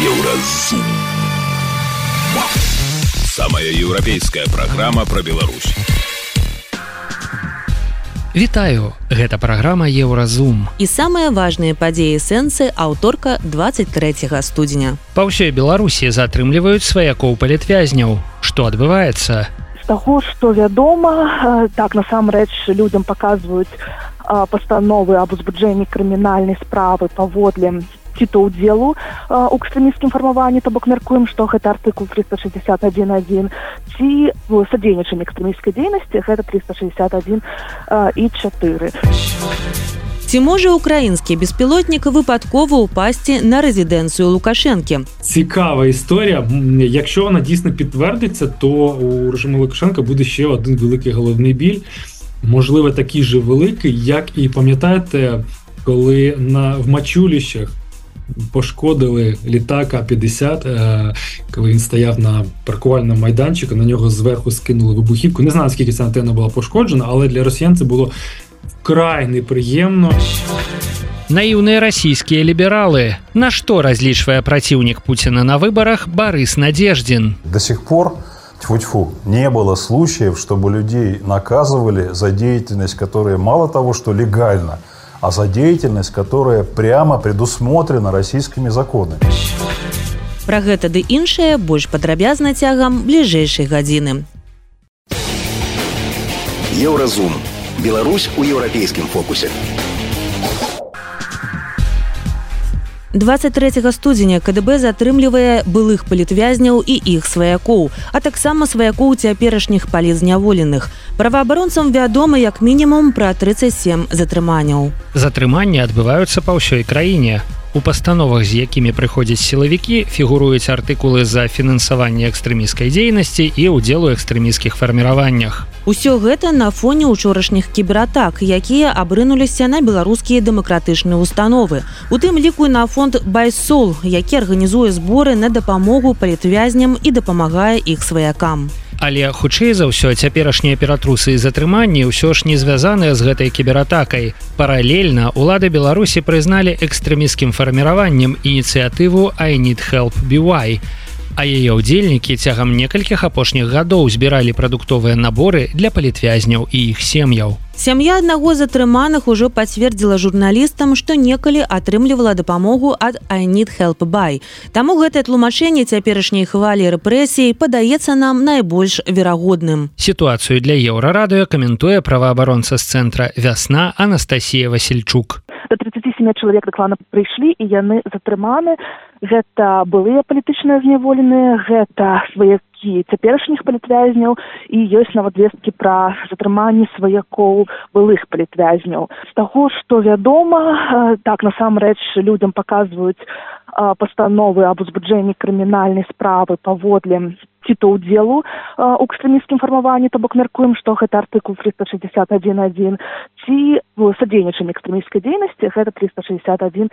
Еўразум. Самая еўрапейская праграма пра Беларусь. Вітаю, гэта праграма Еўразум. І самыя важныя падзеі сэнсы аўторка 23 студзеня. Па ўсёй Беларусі затрымліваюць сваякоў палітвязняў. Што адбываецца? З таго, што вядома, так насамрэч людзям паказваюць пастановы аб узбуджэнні крымінальнай справы паводле ці то ўдзелу ў экстрэміскім фармаванні то бок мяркуем што гэта артыкул 361.1 ці садзейнічанне экстрэміскай дзейнасці гэта 361 і 4 Ці можа украінскі беспілотнік выпадкова ўпасці на рэзідэнцыю лукашэнкі цікава гісторыя якщо вона дійсно підтвердиться то у режиму лукашенка буде ще один великий головний біль можливо такий же великий як і пам'ятаєте коли на в мачуліщах пошкодили літака 50 е, коли він стояв на паркувальному майданчику на нього зверху скинули вибухівку. Не знаю скільки ця антенна була пошкоджена але для росіян це було вкрай неприємно. Наіўныя расійскія лібералы на што разлічвае праціўнік Пуціна на выбарах Барыс надеждзін до сих пор тьфу-тьфу, не было случаев, чтобы людей наказывали за деятельность, которая мало того, что легально, а за деятельность, которая прямо предусмотрена российскими законами. Пра гэта ды іншае больш падрабязна цягам бліжэйшай гадзіны. Еўразум. Беларусь у еўрапейскім фокусе. 23 студзеня КДБ затрымлівае былых палітвязняў і іх сваякоў, а таксама сваякоў цяперашніх палізняволеных. Праваабаронцам вядома як мінімум пра 37 затрыманняў. Затрыманні адбываюцца па ўсёй краіне. У пастановах, з якімі прыходзяць сілавікі, фігуруюць артыкулы за фінансаванне экстрэміскай дзейнасці і ўдзелу экстрэміскіх фарміраваннях. Усё гэта на фоне учорашніх кібератак, якія абрынуліся на беларускія дэмакратычныя установы. У тым ліку на фонд байсол, які арганізуе зборы на дапамогу палітвязням і дапамагае іх сваякам але хутчэй за ўсё цяперашнія ператрусы і затрыманні ўсё ж не звязаныя з гэтай кібератакай. Паралельна улады беларусі прызналі экстрэміскім фарміраваннем ініцыятыву need help бівай а яе ўдзельнікі цягам некалькіх апошніх гадоў збіралі прадуктовыя наборы для палітвязняў і іх сем'яў Сям'я аднаго з атрыманых ужо пацвердзіла журналістам, што некалі атрымлівала дапамогу ад Айнит help by. Таму гэтае тлумачэнне цяперашняй хвалі рэпрэсій падаецца нам найбольш верагодным. Сітуацыю для еўрарадыё каментуе праваабаронца з цэнтра вясна Анастасія Васильчук. До 37 чалавек даклана прыйшлі і яны затрыманы. Гэта былыя палітычныя зняволеныя, гэта звесткі цяперашніх палітвязняў і ёсць нават звесткі пра затрыманні сваякоў былых палітвязняў з таго што вядома так насамрэч людям паказваюць пастановы аб узбуджэнні крымінальнай справы паводле ці то ўдзелу у экстрэміскім фармаванні то бок мяркуем што гэта артыкул 361.1 ці садзейнічанне экстрэміскай дзейнасці гэта 361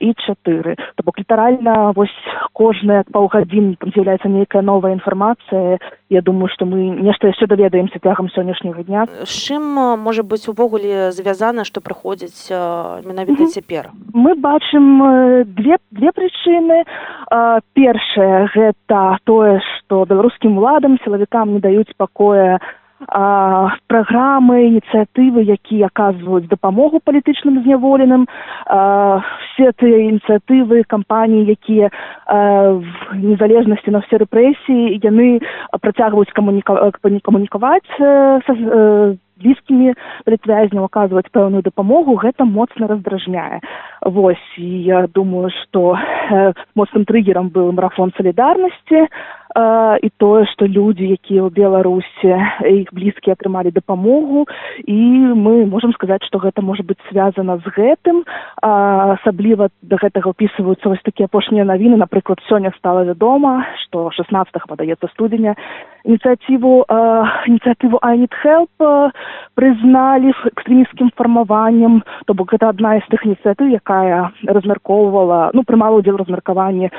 і 4 то бок літаральна вось кожная паўгадзін там з'яўляецца нейкая новая інфармацыя. Я думаю што мы нешта яшчэ даведаемся цягам сённяшняга дня. З чым можа быць увогуле звязана што прыходзіць менавіта цяпер? Мы бачым две две прычыны. Першае гэта тое што што беларускім уладам сілавікам не даюць пакоя праграмы ініцыятывы якія аказваюць дапамогу палітычным зняволеным все тыя ініцыятывы кампаніі якія в незалежнасці на все рэпрэсіі яны працягваюць камунікаваць блізкімі літвязняў аказваць пэўную дапамогу. Гэта моцна раздражняе вось і я думаю што моцным трыггерам быў марафон салідарнасці і тое што людзі якія ў беларусі іх блізкія атрымалі дапамогу. І мы можам сказаць што гэта можа быць связана з гэтым. Асабліва да гэтага ўпісваюцца вось такія апошнія навіны. Напрыклад сёння стала вядома што шестнадцатых падаецца студзеня ініцыятыву ініцыятыву айнит help прызналі экстрэміскім фармаваннем. То бок гэта адна з тых ініцыятыў якая размяркоўвала ну прымала удзел размеркаванне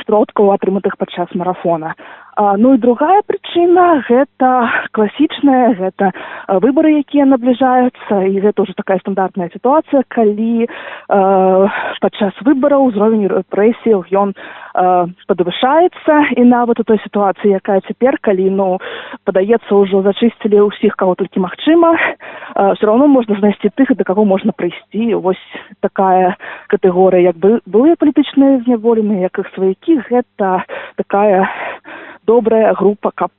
сродкаў атрыматых падчас марафона А, ну і другая прычына гэта класічная гэта выбары якія набліжаюцца і гэта ўжо такая стандартная сітуацыя калі э, падчас выбараў узровень рэпрэсіяў ён э, падвышаецца. І нават у той сітуацыі якая цяпер калі ну падаецца ўжо зачысцілі ўсіх каго толькі магчыма э, все равно можна знайсці тых да каго можна прыйсці. Вось такая катэгорыя. Як бы былыя палітычныя зняволеныя як іх сваякі гэта такая добрая група каб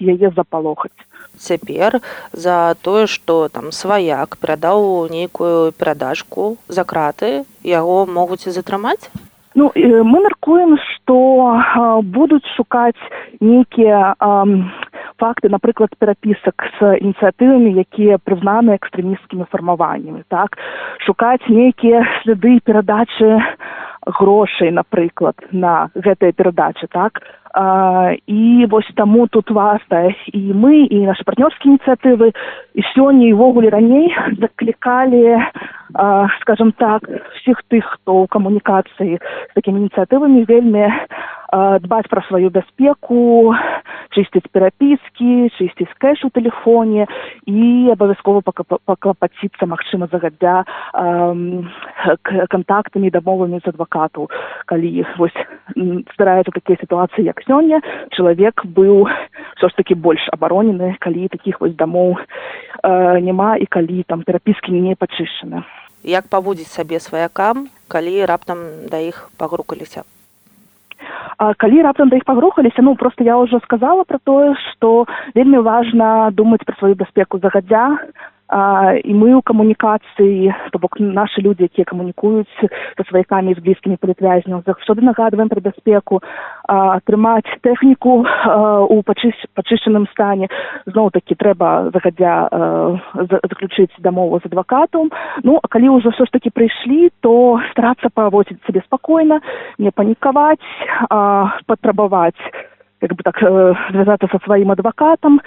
яе запалохаць. Цяпер за тое што там сваяк перадаў нейкую перадачку за краты яго могуць затрымаць? Ну мы мяркуем што будуць шукаць нейкія факты напрыклад перапісак з ініцыятывамі якія прызнаны экстрэмісцкімі фармаваннямі так? Шукаць нейкія сляды перадачы грошай напрыклад на гэтыя перадачы так? А, і вось таму тут вастая і мы і нашы партнёрскія ініцыятывы і сёння і ўвогуле раней заклікалі скажем так всіх тых хто ў камунікацыі з такімі ініцыятывамі вельмі дбаць пра сваю бяспеку чысціць перапіскі чысціць кэш у тэлефоне і абавязкова паклапаціцца магчыма загадзя кантактамі дамовамі з адвакатаў калі вось здараюцца такія сітуацыі як сёння чалавек быў все ж таки больш абаронены калі таких вось дамоў э, няма і калі там перапіскі не пачышчаны. Як паводзіць сабе сваякам калі раптам да іх пагрукаліся А калі раптам да іх пагрухаліся ну просто я ўжо сказала про тое што вельмі важна думаць пра сваю бяспеку загадзя а, і мы ў камунікацыі то бок нашы людзі якія камунікуюць са сваякамі з блізкімі палітвязняў заўсёды нагадваем пра бяспеку атрымаць тэхніку а, у пачы пачышчаным стане. Зноў такі трэба загадзя заключыць дамову з адвакатам ну а калі ўжо ўсё ж такі прыйшлі то старацца паводзіць сабе спакойна не панікаваць патрабаваць как бы так э, связаться со своим адвокатом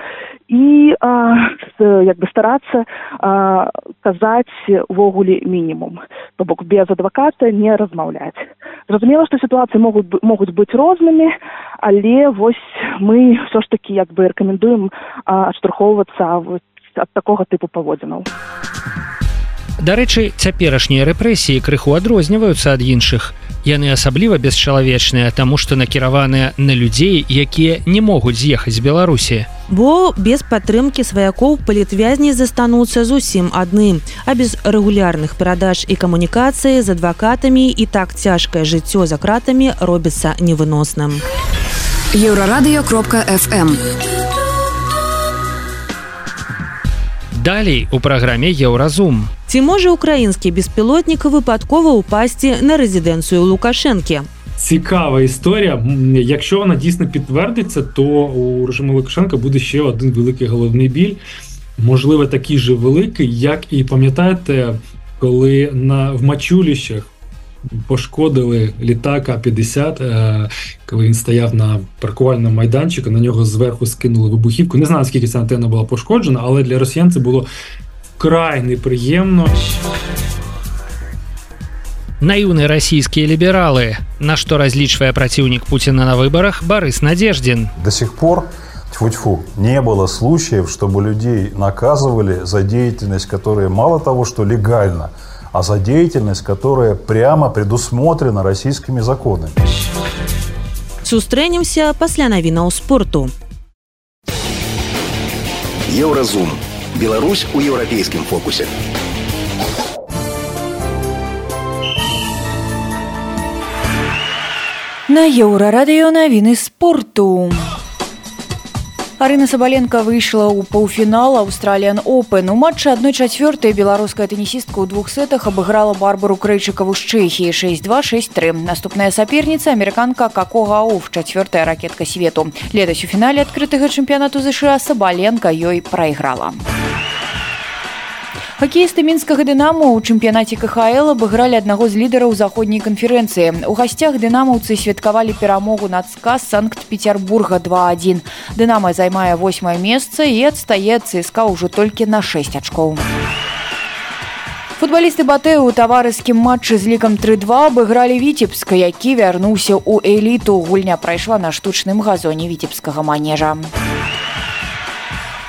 и э, як бы стараться э, казаць увогуле мінімум. То бок без адвоката не размаўляць зразумела что ситуации могут могуць быть рознымі але вось мы все ж таки як бы рекомендуем адштурхоўвацца от такого тыпу паводзінаў Дарэчы, цяперашнія рэпрэсіі крыху адрозніваюцца ад іншых. Яны асабліва бесчалавечныя, таму што накіраваныя на людзей, якія не могуць з'ехаць з Беларусі. Бо без падтрымкі сваякоў палітвязні застануцца зусім адным, а без рэгулярных перадач і камунікацыі з адвакатамі і так цяжкае жыццё за кратамі робіцца невыносным. Еўрарадыё кропка FM. Далей у праграме еўразум. Ці можа украінскі беспілотнік выпадкова ўпасці на рэзідэнцыю лукашэнкі? Цікава історія. Якщо вона дійсно підтвердиться, то у режиму Лукашенка буде ще один великий головний біль. Можливо, такий же великий, як і пам'ятаєте, коли на в Мачуліщах пошкодили літак А-50, е, коли він стояв на паркувальному майданчику, на нього зверху скинули вибухівку. Не знаю, скільки ця антенна була пошкоджена, але для росіян це було вкрай неприємно. Наіўны расійскія лібералы, на што разлічвае праціўнік Пуціна на выбарах Барыс Надеждзін. До сих пор тьфу-тьфу, не было случаев, чтобы людей наказывали за деятельность, которая мало того, что легально, а за деятельность, которая прямо предусмотрена российскими законами. Сустрэнемся пасля навінаў спорту. Еўразум. Беларусь у еўрапейскім фокусе. На еўрарадыё навіны спорту. Арына Сабаленко выйшла ў паўфінал Аўстраліян Опен. У матчы адной чацвёртай беларуская тэнісістка ў двух сетах абыграла барбару крэйчыкаву з Чэхіі 6263. Наступная саперніца амерыканка Какога Ауф, чацвёртая ракетка свету. Летась у фінале адкрытага чэмпіянату ЗША Сабаленко ёй прайграла. Хакеісты мінскага дынаму ў чэмпіянаце КХл абыгралі аднаго з лідараў заходняй канферэнцыі. У гасцях дынамаўцы святкавалі перамогу над сказ санкт-петербурга 21. Дынама займае восьмае месца і адстае ЦСК ўжо толькі на 6 ачкоў. футбалісты батэ ў таварыскім матчы з лікам 32 абыгралі віцебска які вярнуўся ў эліту гульня прайшла на штучным газоне віцебскага манежа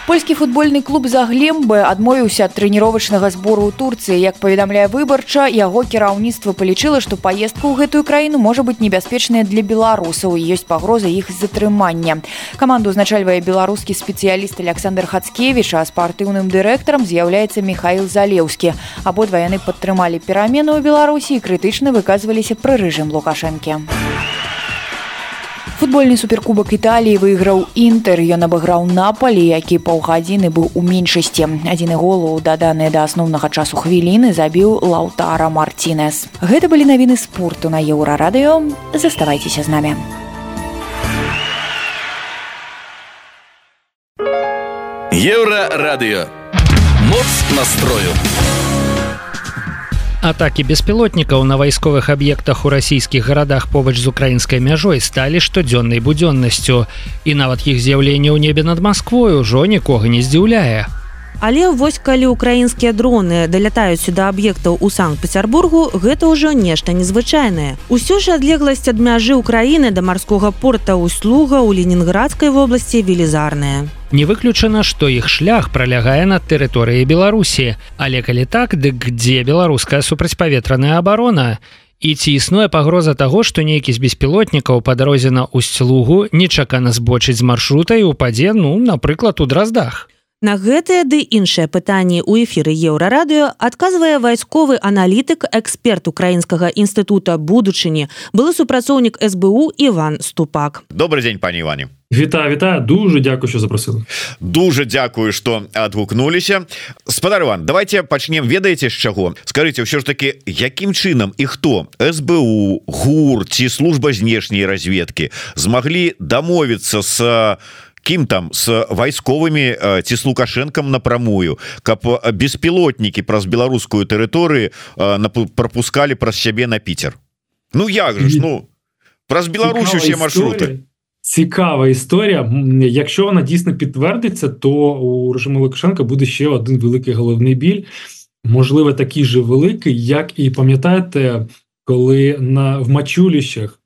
польскі футбольны клуб за глембы адмовіўся ад трэніровачнага збору ў турцыі. Як паведамляе выбарча яго кіраўніцтва палічыла што паездка ў гэтую краіну можа быць небяспечная для беларусаў ёсць пагроза іх затрымання. Каманду узначальвае беларускі спецыяліст александр хацкевич а спартыўным дырэктарам з'яўляецца михаил залеўскі. Абодва яны падтрымалі перамены ў беларусі і крытычна выказваліся пры рэжым лукашэнкі футбольны суперкубак італіі выйграў інтер ён абыграў напалі які паўгадзіны быў у меншасці. Адзіны голу даданыя да асноўнага часу хвіліны забіў лаўтара марцінес гэта былі навіны спорту на еўрарадыё. Заставайцеся з намі. Еўра радыё моц настрою Атакі беспілотнікаў на вайсковых аб'ектах у расійскіх гарадах побач з украінскай мяжой сталі штодзённай будзённасцю. І нават іх з'яўленне ў небе над Масквой ужо нікога не здзіўляе. Але вось калі украінскія дроны далятаюць сюда аб'ектаў у санкт-петербургу гэта ўжо нешта незвычайнае. Усё ж адлегласць ад мяжы ўкраіны да марскога порта услуга ў ленінградскай вобласці велізарная. Не выключана што іх шлях пролягае над тэрыторыяй беларусі. Але калі так дык дзе беларуская супрацьпаветраная абарона? І ці існуе пагроза таго што нейкі з беспілотнікаў па дарозе на усцлугу нечакана збочыць з маршрута і упадзе ну напрыклад у драздах На гэтыя ды іншыя пытанні ў эфіры еўрарадыё адказвае вайсковы аналітык эксперт украінскага інстытута будучыні былы супрацоўнік СБУ Іван ступак. Добрый дзень пані Іване. Вітаю вітаю. Дуже дякую що запросили. Дуже дзякую что адгукнуліся. Спадар Іван давайте пачнем. Ведаеце з чаго? Скажите ўсё ж таки якім чынам і хто? СБУ гур ці служба знешняй разведкі змаглі дамовіцца с кім там с вайсковымі ці с лукашэнкам напрамую каб беспілотнікі праз беларускую тэрыторыю пропускалі праз сябе на Піцер. Ну як же ж ну праз Беларусь усе маршруты. Цікава історія. Якщо вона дійсно підтвердиться то у режиму Лукашенка буде ще один великий головний біль. Можливо такий же великий як і пам'ятаєте коли на в мачуліщах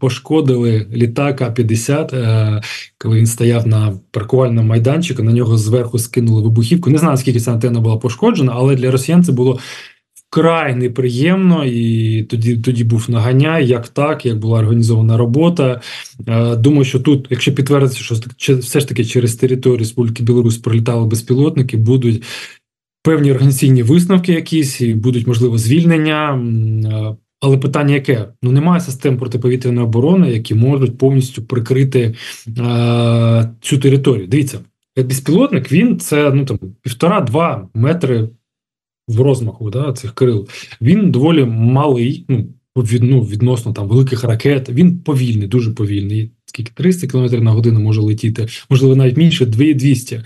пошкодили літак А-50, е, коли він стояв на паркувальному майданчику, на нього зверху скинули вибухівку. Не знаю, скільки ця антенна була пошкоджена, але для росіян це було вкрай неприємно, і тоді тоді був наганяй, як так, як була організована робота. Е, думаю, що тут, якщо підтвердиться, що все ж таки через територію Республіки Білорусь пролітали безпілотники, будуть. Певні організаційні висновки, якісь і будуть можливо звільнення. Але питання яке? Ну немає систем протиповітряної оборони, які можуть повністю прикрити е, цю територію. Дивіться, безпілотник він це ну там півтора-два метри в розмаху да, цих крил. Він доволі малий, ну від, ну, відносно там великих ракет. Він повільний, дуже повільний. Скільки 300 км на годину може летіти, можливо, навіть менше 200.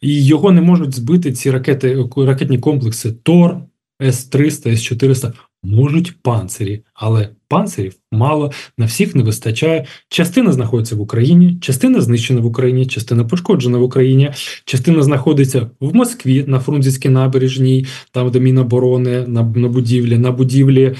І його не можуть збити ці ракети, ракетні комплекси ТОР, С-300, С-400 можуть панцирі, але панцирів мало на всіх не вистачає. Частина знаходиться в Україні, частина знищена в Україні, частина пошкоджена в Україні, частина знаходиться в Москві на Фрунзенській набережній, там де Міноборони, на, на будівлі, на будівлі.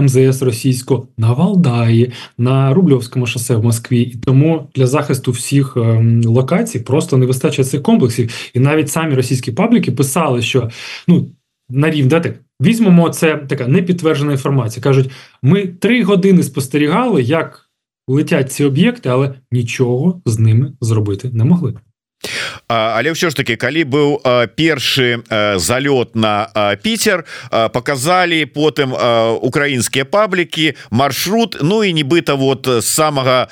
МЗС російського на Валдаї на Рубльовському шосе в Москві, і тому для захисту всіх ем, локацій просто не вистачає цих комплексів. І навіть самі російські пабліки писали, що ну на рівні так, Візьмемо це така непідтверджена інформація. Кажуть, ми три години спостерігали, як летять ці об'єкти, але нічого з ними зробити не могли. Але ўсё ж таки калі быў першы залёт на Піцер показалі потым украінскія паблікі маршрут Ну і нібыта вот з самага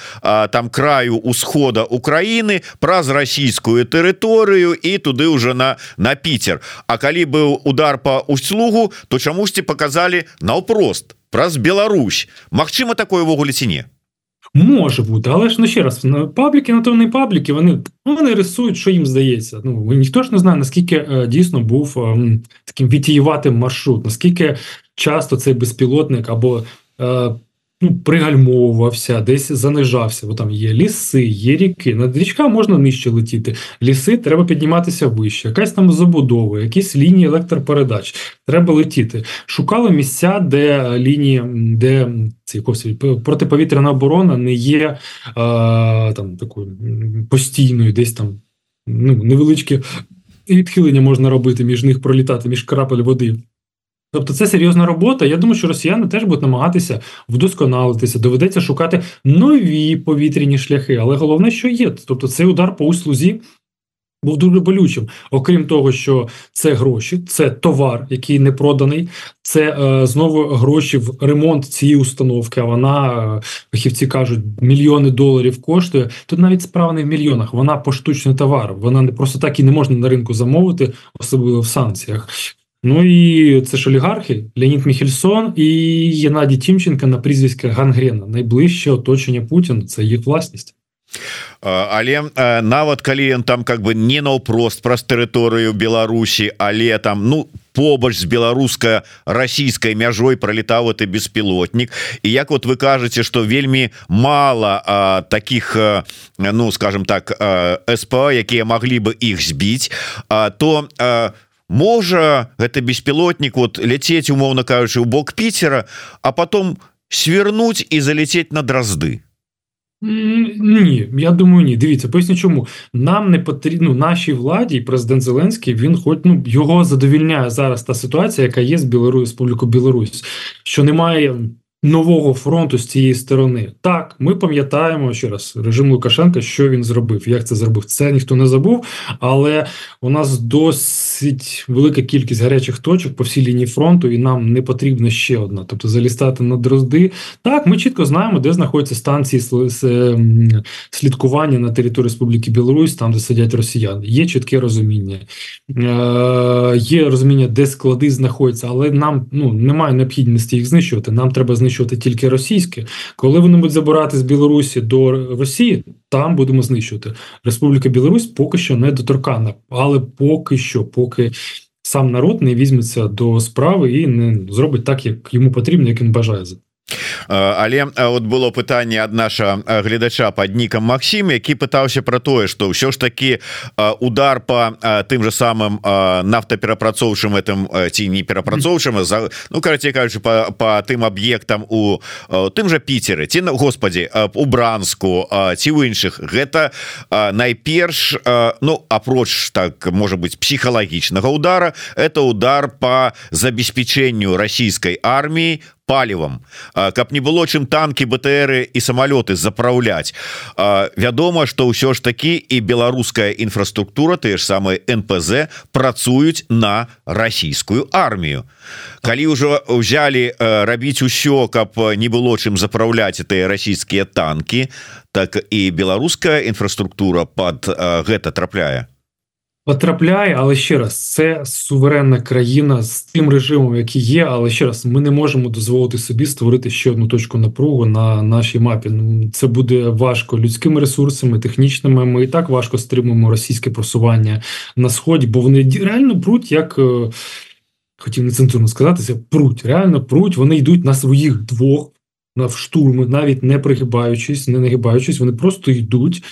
там краю усхода Украіны праз расійскую тэрыторыю і туды уже на на Піцер. А калі быў удар по услугу то чамусьці показалі наўпрост праз Беларусь. Мачыма такое ўвогуле ці не Може бути, але ж ну ще раз пабліки на то не пабліки. Вони ну, вони рисують, що їм здається. Ну ніхто ж не знає, наскільки е, дійсно був е, таким вітіюватим маршрут, наскільки часто цей безпілотник або е, ну, пригальмовувався, десь занижався, бо там є ліси, є ріки. Над річка можна нижче летіти. Ліси треба підніматися вище, якась там забудова, якісь лінії електропередач. Треба летіти. Шукали місця, де лінії, де ці протиповітряна оборона не є а, там такою постійною, десь там ну, невеличкі відхилення можна робити між них пролітати, між крапель води. Тобто це серйозна робота. Я думаю, що росіяни теж будуть намагатися вдосконалитися, доведеться шукати нові повітряні шляхи. Але головне, що є. Тобто, цей удар по услузі був дуже болючим. Окрім того, що це гроші, це товар, який не проданий, це е, знову гроші в ремонт цієї установки. А вона е, фахівці кажуть, мільйони доларів коштує. Тут навіть справа не в мільйонах. Вона поштучний товар. Вона не просто так і не можна на ринку замовити, особливо в санкціях. Ну і це ж олігархи Леонід Міхельсон і Єнадій Тімченка на прізвиська Гангрена. Найближче оточення Путіна це їх власність. але нават калі ён там как бы не наўпрост праз тэрыторыю Беларусі але там ну побач з беларуска расійскай мяжой пролетаў ты беспілотнік і як вот вы кажаце что вельмі мало а, таких а, ну скажем так СП якія маглі бы іх збіць а, то а, можа гэта беспілотнік вот ляцець умоўно кажучы у бок Пітера а потом свернуть і залететь на дразды Ні, я думаю, ні. Дивіться, поясню, чому нам не потрібно ну, нашій владі, президент Зеленський, він хоч ну його задовільняє зараз та ситуація, яка є з Білорусь Республіку Білорусь, що немає нового фронту з цієї сторони. Так, ми пам'ятаємо ще раз режим Лукашенка, що він зробив, як це зробив. Це ніхто не забув, але у нас досить велика кількість гарячих точок по всій лінії фронту, і нам не потрібна ще одна. Тобто залістати на дрозди. Так, ми чітко знаємо, де знаходяться станції слідкування на території Республіки Білорусь, там де сидять росіяни. Є чітке розуміння, е, є розуміння, де склади знаходяться, але нам ну немає необхідності їх знищувати. Нам треба знищувати знищувати тільки російське. Коли вони будуть забирати з Білорусі до Росії, там будемо знищувати. Республіка Білорусь поки що не доторкана, але поки що, поки сам народ не візьметься до справи і не зробить так, як йому потрібно, як він бажає. Але вот было пытанне ад наша гледача под нікам Макссім які пытаўся про тое что ўсё ж таки удар по тым же самым нафтаперапрацоўчым этом ці не перапрацоўчым за ну карацей кажучы по, по тым аб'ектам у тым же Піцеры ці на Господі у бранску ці ў іншых. Гэта найперш ну апроч так может быть псіхалагічнага удара это удар по забеспечэнню расійскай арміі палівам каб не было чым танки БТРы і самолеты запраўляць вядома что ўсё ж такі і беларуская інфраструктура тыя ж самыя НПЗ працуюць на расійскую армію. Калі ўжо взяли рабіць усё каб не было чым запраўляць тыя расійскія танки так і беларуская інфраструктура под гэта трапляе Потрапляє, але ще раз, це суверенна країна з тим режимом, який є. Але ще раз, ми не можемо дозволити собі створити ще одну точку напругу на нашій мапі. Ну, це буде важко людськими ресурсами, технічними. Ми і так важко стримуємо російське просування на сході, бо вони реально пруть, як е, хотів нецензурно сказатися, пруть. Реально пруть. Вони йдуть на своїх двох на штурми, навіть не пригибаючись, не нагибаючись, вони просто йдуть.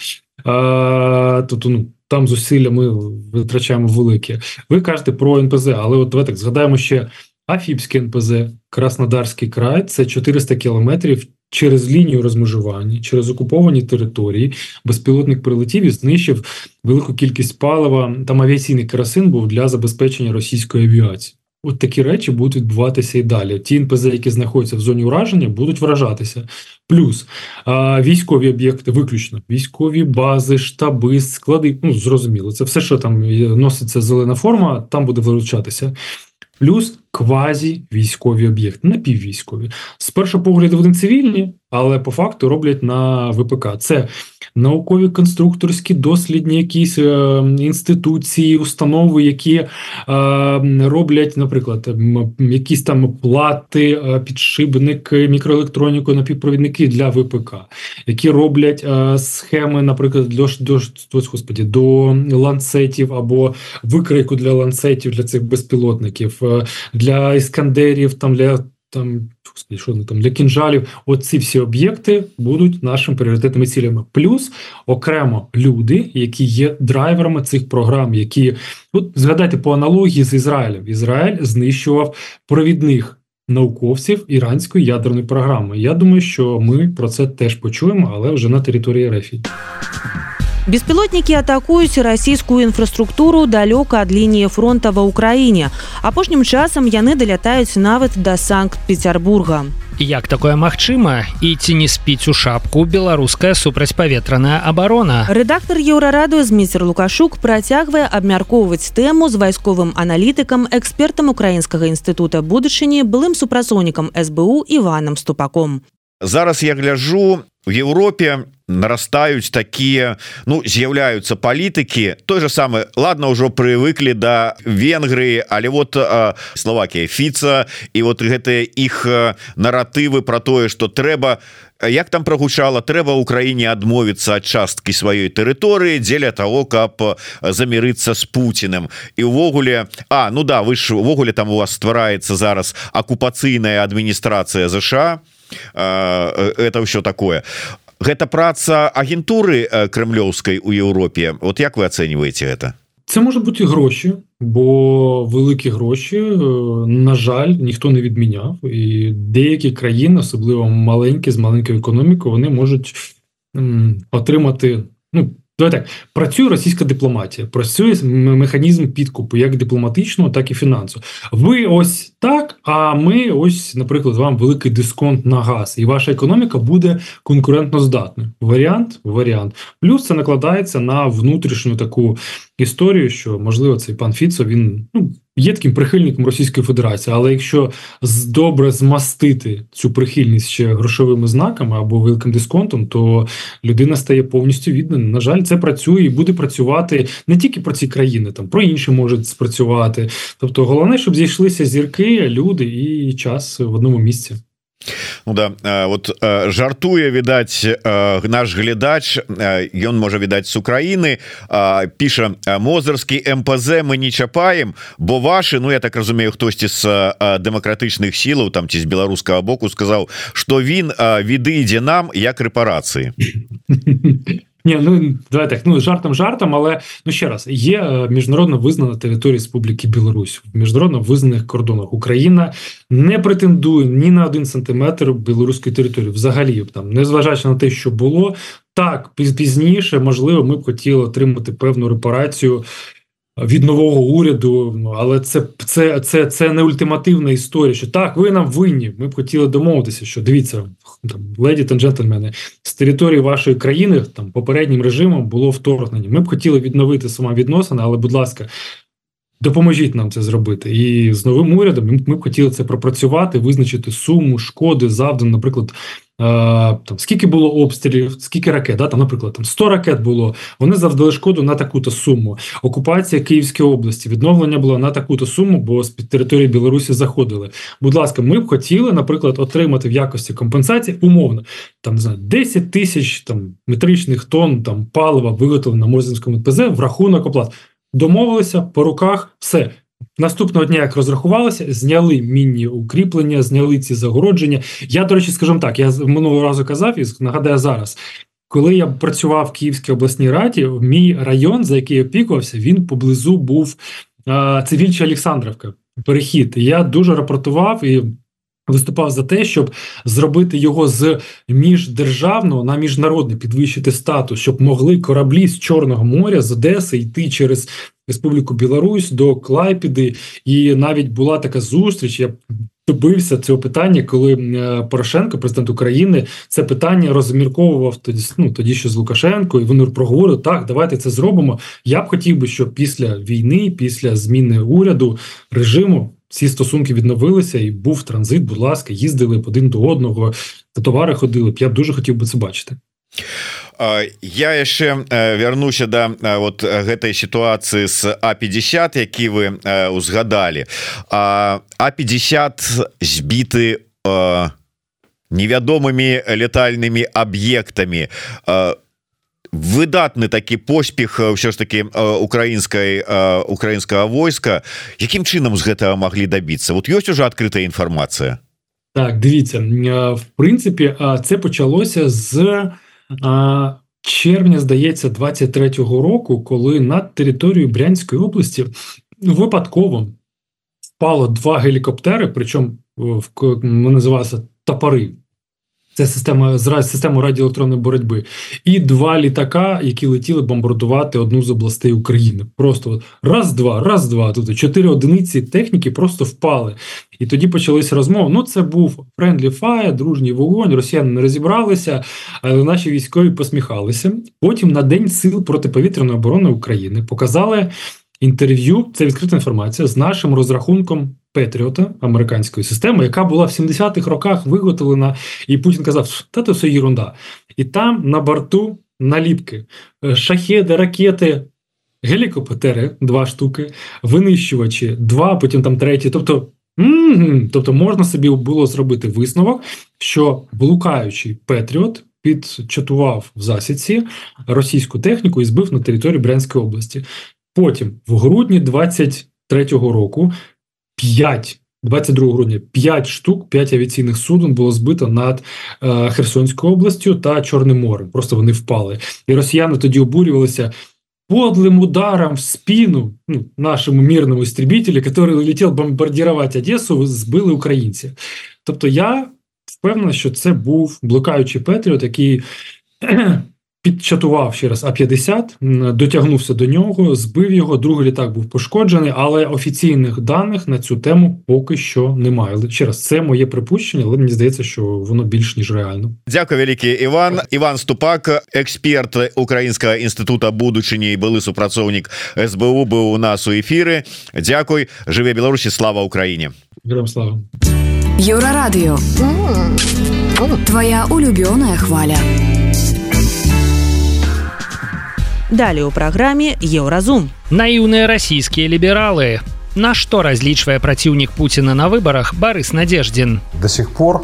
А, Тобто, ну там зусилля ми витрачаємо велике. Ви кажете про НПЗ, але от давайте згадаємо ще Афіпське НПЗ, Краснодарський край це 400 кілометрів через лінію розмежування, через окуповані території. Безпілотник прилетів і знищив велику кількість палива. Там авіаційний керосин був для забезпечення російської авіації. От такі речі будуть відбуватися і далі. Ті НПЗ, які знаходяться в зоні ураження, будуть вражатися. Плюс а, військові об'єкти, виключно військові бази, штаби, склади. Ну зрозуміло, це все, що там носиться зелена форма, там буде вилучатися. Плюс квазі військові об'єкти, напіввійськові. З першого погляду вони цивільні, але по факту роблять на ВПК. Це наукові конструкторські дослідні якісь е, інституції, установи, які е, роблять, наприклад, якісь там плати, е, підшипники, мікроелектроніку, напівпровідники для ВПК, які роблять е, схеми, наприклад, для до, господі, до ланцетів або викрийку для ланцетів для цих безпілотників, е, для іскандерів, там для там що там для кінжалів. Оці всі об'єкти будуть нашими пріоритетними цілями. Плюс окремо люди, які є драйверами цих програм, які от згадайте по аналогії з Ізраїлем. Ізраїль знищував провідних науковців іранської ядерної програми. Я думаю, що ми про це теж почуємо, але вже на території Рефі. Беспілотнікі атакуюць расійскую інфраструктуру далёка ад лініі фронта ва ўкраіне апошнім часам яны далятаюць нават да санкт-петербурга. Як такое магчыма? І ці не спіць у шапку беларуская супрацьпаветраная абарона рэдактор еўрараду зміцер лукашук працягвае абмяркоўваць тэму з вайсковым аналітыкам экспертам украінскага інстытута будучыні былым супрацоўнікам сбу иваном ступаком. Зараз я гляжу в Европе нарастаюць такія ну з'яўляюцца палітыкі той же самы ладно ўжо прывыклі да Венгрыі але вот Словакія фіца і вот гэтыя іх наратывы про тое что трэба як там прогучала трэба Украіне адмовіцца ад часткі сваёй тэрыторыі дзеля того каб замірыцца с Путиным. І увогуле А ну да вы ж увогуле там у вас ствараецца зараз акупацыйная адміністрацыя ЗША это ўсё такое гэта праца агентуры крымлёўскай у Еўропе. Вот як вы ацэньваеце это Це може бути гроші, бо великі гроші, на жаль, ніхто не відміняв, і деякі країни, особливо маленькі з маленькою економікою, вони можуть отримати ну Давай так працює російська дипломатія, працює механізм підкупу як дипломатичного, так і фінансового. Ви ось так. А ми ось, наприклад, вам великий дисконт на газ, і ваша економіка буде конкурентно здатною. Варіант, варіант. Плюс це накладається на внутрішню таку історію, що можливо цей пан Фіцо він ну є таким прихильником Російської Федерації, але якщо добре змастити цю прихильність ще грошовими знаками або великим дисконтом, то людина стає повністю віддана. На жаль, це працює і буде працювати не тільки про ці країни, там про інші можуть спрацювати. Тобто, головне, щоб зійшлися зірки, люди і час в одному місці. Ну да вот жартуе відаць наш глядач ён можа відаць з Украіны піша мозырскі МПЗ мы не чапаем бо ваши Ну я так разумею хтосьці з дэмакратычных сілаў там ці з беларускага боку сказаў что він віды ідзе нам як рэпарацыі Ні, ну давай так, ну жартом жартом, але ну ще раз є е, міжнародно визнана територія Республіки Білорусь в міжнародно визнаних кордонах. Україна не претендує ні на один сантиметр білоруської території. Взагалі, там, незважаючи на те, що було так пізніше, можливо, ми б хотіли отримати певну репарацію від нового уряду. Ну але це це, це, це не ультимативна історія. Що так, ви нам винні. Ми б хотіли домовитися, що дивіться, там леді та джентльмени з території вашої країни там попереднім режимом було вторгнення. Ми б хотіли відновити самовідносини, але, будь ласка. Допоможіть нам це зробити, і з новим урядом ми б хотіли це пропрацювати, визначити суму шкоди завдану, наприклад, там скільки було обстрілів, скільки ракет, да, там, наприклад, там 100 ракет було, вони завдали шкоду на таку-то суму. Окупація Київської області, відновлення було на таку-то суму, бо з під території Білорусі заходили. Будь ласка, ми б хотіли, наприклад, отримати в якості компенсації умовно там не знаю, 10 тисяч там метричних тонн там палива виготовлено на Мозинському ПЗ в рахунок оплат. Домовилися по руках, все. Наступного дня, як розрахувалися, зняли мінні укріплення, зняли ці загородження. Я, до речі, скажу так: я минулого разу казав і нагадаю зараз. Коли я працював в Київській обласній раді, мій район, за який я опікувався, він поблизу був це Вільча Олександрівка. Перехід. Я дуже рапортував і виступав за те, щоб зробити його з міждержавного на міжнародний підвищити статус, щоб могли кораблі з Чорного моря з Одеси йти через Республіку Білорусь до Клайпіди, і навіть була така зустріч. Я добився цього питання, коли е, Порошенко, президент України, це питання розмірковував тоді. Ну тоді ще з Лукашенко, і вони проговорили так. Давайте це зробимо. Я б хотів би, щоб після війни, після зміни уряду режиму. Ці стосунки відновилися, і був транзит. Будь ласка, їздили один до одного, товари ходили. Я б дуже хотів би це бачити. я яшчэ вярнуся да вот гэтай сітуацыі з а50 які вы узгадалі а50 збіты невядомымі летальнымі аб'ектамі выдатны такі поспех ўсё ж таки украінскай украінскага войска якім чынам з гэтага маглі дабіцца вот ёсць уже адкрытая інфармацыя Так, дивіться, в принципі, це почалося з червня, здається, 23-го року, коли над територією Брянської області випадково впало два гелікоптери, причому називалися топори. Це система система радіоелектронної боротьби, і два літака, які летіли бомбардувати одну з областей України. Просто раз-два, раз-два. Тут чотири одиниці техніки просто впали. І тоді почалися розмови. Ну, це був friendly fire, дружній вогонь. Росіяни не розібралися, але наші військові посміхалися. Потім на день сил протиповітряної оборони України показали інтерв'ю. Це відкрита інформація з нашим розрахунком Петріота американської системи, яка була в 70-х роках виготовлена, і Путін казав, та це все єрунда. І там на борту наліпки, е, шахеди, ракети, гелікоптери, два штуки, винищувачі, два, потім там треті. Тобто, м-м, тобто можна собі було зробити висновок, що блукаючий Петріот. Підчатував в засідці російську техніку і збив на території Брянської області. Потім, в грудні 23-го року, 5, 22 грудня 5 штук, 5 авіаційних суден було збито над е, Херсонською областю та Чорним морем. Просто вони впали. І росіяни тоді обурювалися подлим ударом в спину ну, нашому мирному істребителю, який летів бомбардувати Одесу, збили українці. Тобто я впевнений, що це був блукаючий Петріот, який підчатував ще раз А-50, дотягнувся до нього, збив його. Другий літак був пошкоджений, але офіційних даних на цю тему поки що немає. Але ще раз це моє припущення, але мені здається, що воно більш ніж реально. Дякую, великий Іван. Іван Ступак, експерт Українського інституту будучині і були супрацовник СБУ. Був у нас у ефірі. Дякую, живе Білорусі. Слава Україні! Героям слава! Еўрарадыё Твоя улюбёная хваля. Далее у праграме еўразум наіўныя расійскія лібералы на што разлічвае праціўнік Пуціна на выбарах Барыс надеждзін до сих пор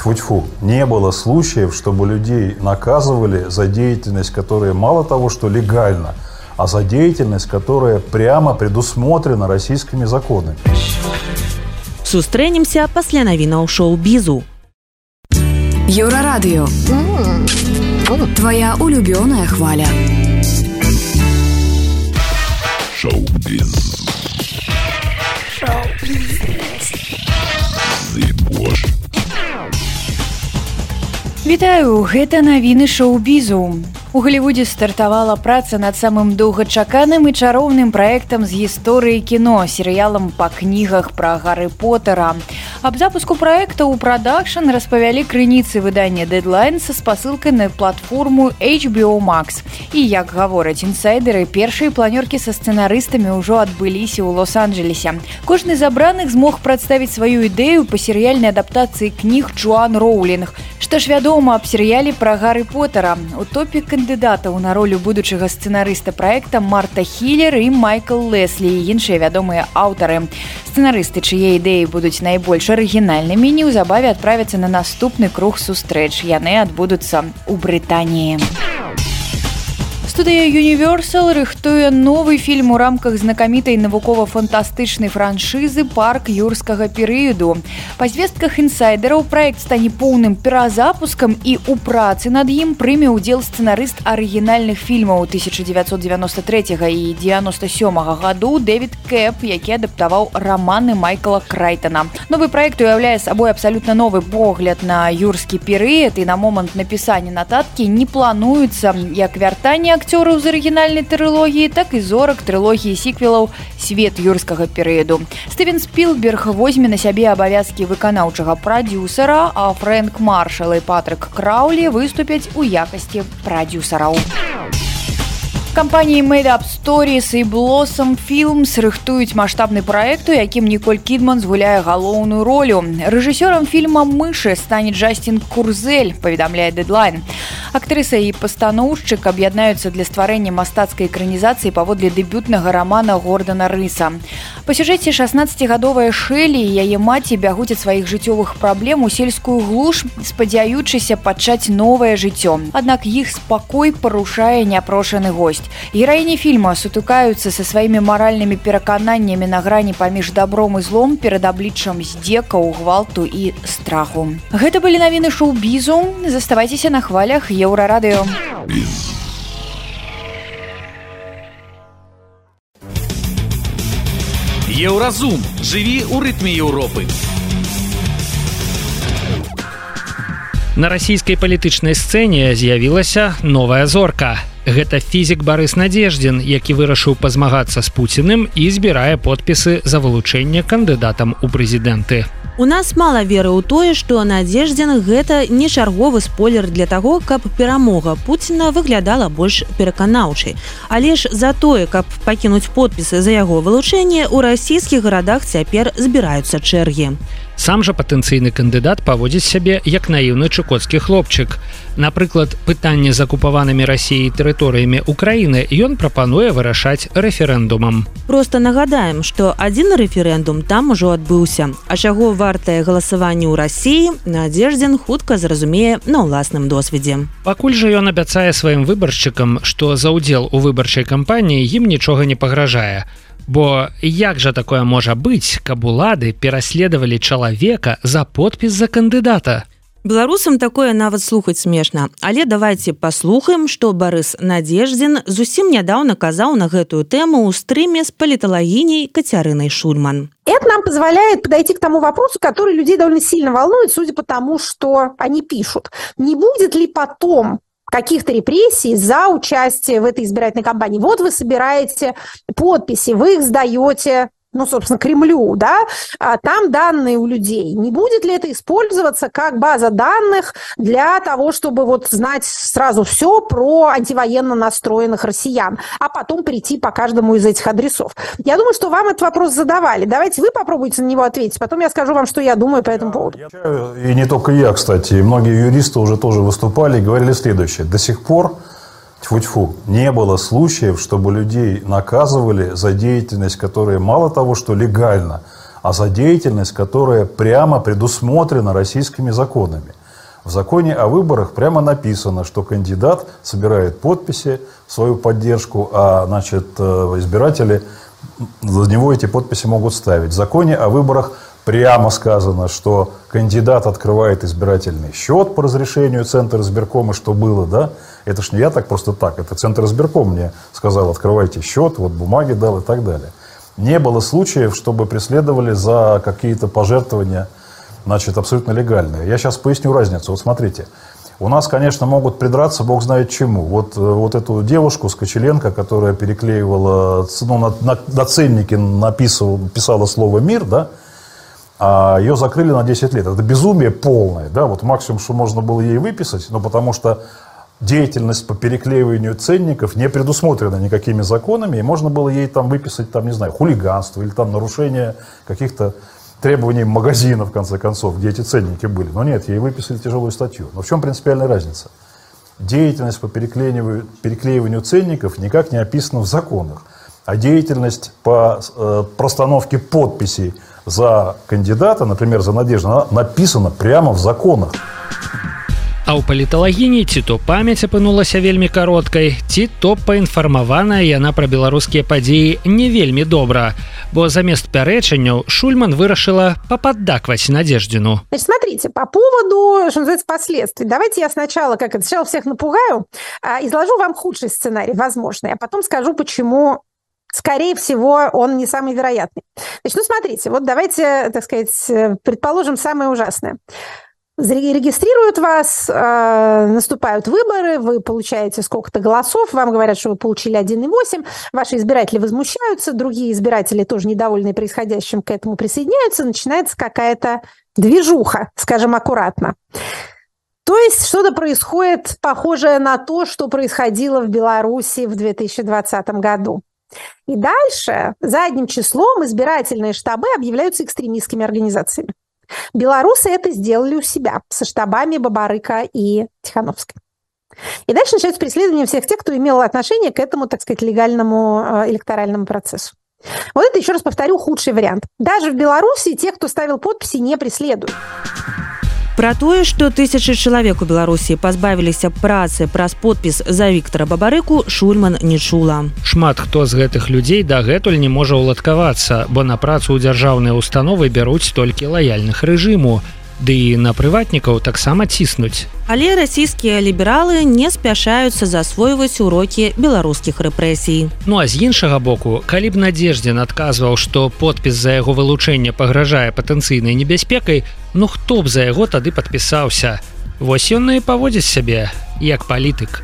тьфу-тьфу, не было случаев, чтобы людей наказывали за деятельность, которая мало того, что легально, а за деятельность, которая прямо предусмотрена российскими законами. Сустрэнемся пасля навінаў шоу-бізу. Еўрарадыё. Твоя улюбёная хваля. Шоу-біз. Вітаю, гэта навіны шоу-бізу. У Глівудзе стартавала праца над самым доўгачаканым і чароўным праектам з гісторыі кіно серыялам па кнігах пра гары потара. Аб запуску праекта ў прадакшн распавялі крыніцы выдання дэдлайн са спасылкай на платформу HBO Max. І як гавораць інсайдеры, першыя планёркі са сцэнарыстамі ўжо адбыліся ў лос-анджелесе. Кожны забраных змог прадставіць сваю ідэю па серыяльнай адаптацыі кніг Джоан Роулінг. Што ж вядома аб серыяле пра гары потара. У топе кандыдатаў на ролю будучага сцэнарыста проекта марта хілер і майкл леслі і іншыя вядомыя аўтары. Сцэнарысты чые ідэі будуць найбольш арыгінальнымі неўзабаве адправяцца на наступны круг сустрэч. Яны адбудуцца ў брытаніі студыя Universal рыхтуе новы фільм у рамках знакамітай навукова-фантастычнай франшызы парк юрскага перыяду. Па звестках інсайдераў праект стане поўным перазапускам і у працы над ім прыме ўдзел сцэнарыст арыгінальных фільмаў 1993 і 97 году Дэвід Кэп, які адаптаваў раманы Майкла Крайтона. Новы праект уяўляе сабой абсалютна новы погляд на юрскі перыяд і на момант напісання нататкі не плануецца як вяртанне акцёраў з арыгінальнай трылогіі так і зорак трылогіі сіквелаў свет юрскага перыяду стывен спилберг возьме на сябе абавязкі выканаўчага прадюсера а фрэнк маршал і патрык краўлі выступяць у якасці прадюсараў кампаніі Мэйдап Stories і Блосам Філмс рыхтуюць маштабны праект, у якім Ніколь Кідман згуляе галоўную ролю. Рэжысёрам фільма мышы стане Джастін Курзель, паведамляе дэдлайн. Актрыса і пастаноўшчык аб'яднаюцца для стварэння мастацкай экранізацыі паводле дэбютнага рамана Гордана Рыса. Па сюжэце 16гадовая Шэлі і яе маці бягуць ад сваіх жыццёвых праблем у сельскую глуш, спадзяючыся пачаць новае жыццё. Аднак іх спакой парушае няпрошаны госць. Ёсць гераіні фільма сутыкаюцца са сваімі маральнымі перакананнямі на грані паміж добром і злом перад абліччам здзекаў гвалту і страху. Гэта былі навіны шоу-бізу. Заставайцеся на хвалях еўрарадыё. Еўразум. Жыві ў рытме Еўропы. На расійскай палітычнай сцэне з'явілася новая зорка. Гэта фізік Барыс Надзеждзін, які вырашыў пазмагацца з Пуціным і збірае подпісы за вылучэнне кандыдатам у прэзідэнты. У нас мала веры ў тое, што надзеждзін гэта не чарговы спойлер для таго, каб перамога Пуціна выглядала больш пераканаўчай. Але ж за тое, каб пакінуць подпісы за яго вылучэнне у расійскіх гарадах цяпер збіраюцца чэргі. Сам жа патэнцыйны кандыдат паводзіць сябе як наіўны чукоцкі хлопчык. Напрыклад, пытанне з акупаванымі рассіяй тэрыторыямі Украіны ён прапануе вырашаць рэферэндумам. Просто нагадаем, што адзін рэферэндум там ужо адбыўся. А чаго вартае галасаванне ў рассіі, надзеждзін хутка зразумее на ўласным досведзе. Пакуль жа ён абяцае сваім выбаршчыкам, што за ўдзел у выбарчай кампаніі ім нічога не пагражае. Бо як жа такое можа быць, каб улады пераследавалі чалавека за подпіс за кандыдата? Беларусам такое нават слухаць смешна, але давайте паслухаем, што Барыс Надзеждзін зусім нядаўна казаў на гэтую тэму ў стрыме з паліталагіняй Кацярынай Шульман. Это нам позволяет подойти к тому вопросу, который людей довольно сильно волнует, судя по тому, что они пишут. Не будет ли потом каких-то репрессий за участие в этой избирательной кампании. Вот вы собираете подписи, вы их сдаете ну, собственно, Кремлю, да, а там данные у людей. Не будет ли это использоваться как база данных для того, чтобы вот знать сразу все про антивоенно настроенных россиян, а потом прийти по каждому из этих адресов? Я думаю, что вам этот вопрос задавали. Давайте вы попробуйте на него ответить, потом я скажу вам, что я думаю по этому поводу. И не только я, кстати, многие юристы уже тоже выступали и говорили следующее. До сих пор тьфу-тьфу, не было случаев, чтобы людей наказывали за деятельность, которая мало того, что легальна, а за деятельность, которая прямо предусмотрена российскими законами. В законе о выборах прямо написано, что кандидат собирает подписи в свою поддержку, а значит, э, избиратели за него эти подписи могут ставить. В законе о выборах прямо сказано, что кандидат открывает избирательный счет по разрешению Центра избиркома, что было, да? Это ж не я так просто так, это Центр избирком мне сказал, открывайте счет, вот бумаги дал и так далее. Не было случаев, чтобы преследовали за какие-то пожертвования, значит, абсолютно легальные. Я сейчас поясню разницу. Вот смотрите, у нас, конечно, могут придраться, бог знает чему. Вот, э, вот эту девушку Скочеленко, которая переклеивала, ну, на, на, на ценнике написывала, слово «мир», да, а ее закрыли на 10 лет. Это безумие полное, да, вот максимум, что можно было ей выписать, но потому что деятельность по переклеиванию ценников не предусмотрена никакими законами, и можно было ей там выписать, там, не знаю, хулиганство или там нарушение каких-то требований магазина, в конце концов, где эти ценники были. Но нет, ей выписали тяжелую статью. Но в чем принципиальная разница? Деятельность по переклеиванию, переклеиванию ценников никак не описана в законах, а деятельность по э, простановке подписей за кандидата, например, за Надежду, написано прямо в законах. А ў паліталагіні ці то памяць апынулася вельмі кароткай ці то паінфармаваная яна пра беларускія падзеі не вельмі добра. Бо замест пярэчанняў шульман вырашыла попаддакваць надеждзіну смотрите по поводу что называется последствий. Давайте я сначала как это сначала всех напугаю изложу вам худший сценарий возможный а потом скажу почему скорее всего, он не самый вероятный. Значит, ну, смотрите, вот давайте, так сказать, предположим самое ужасное. Зарегистрируют вас, э, наступают выборы, вы получаете сколько-то голосов, вам говорят, что вы получили 1,8, ваши избиратели возмущаются, другие избиратели, тоже недовольные происходящим, к этому присоединяются, начинается какая-то движуха, скажем аккуратно. То есть что-то происходит похожее на то, что происходило в Беларуси в 2020 году. И дальше задним числом избирательные штабы объявляются экстремистскими организациями. Белорусы это сделали у себя со штабами Бабарыка и Тихановской. И дальше начинается преследование всех тех, кто имел отношение к этому, так сказать, легальному э, электоральному процессу. Вот это, еще раз повторю, худший вариант. Даже в Беларуси тех, кто ставил подписи, не преследуют. Пра тое, што тысячы чалавек у Беларусі пазбавіліся працы праз подпіс за Віктора Бабарыку Шульман не чула. Шмат хто з гэтых людзей дагэтуль не можа ўладкавацца, бо на працу ў дзяржаўныя установы бяруць толькі лаяльных рэжыму. Ды і на прыватнікаў таксама ціснуць. Але расійскія лібералы не спяшаюцца засвойваць урокі беларускіх рэпрэсій. Ну а з іншага боку, калі б надзеждзін адказваў, што подпіс за яго вылучэнне пагражае патэнцыйнай небяспекай, ну хто б за яго тады падпісаўся. Вось ён і паводзіць сябе як палітык.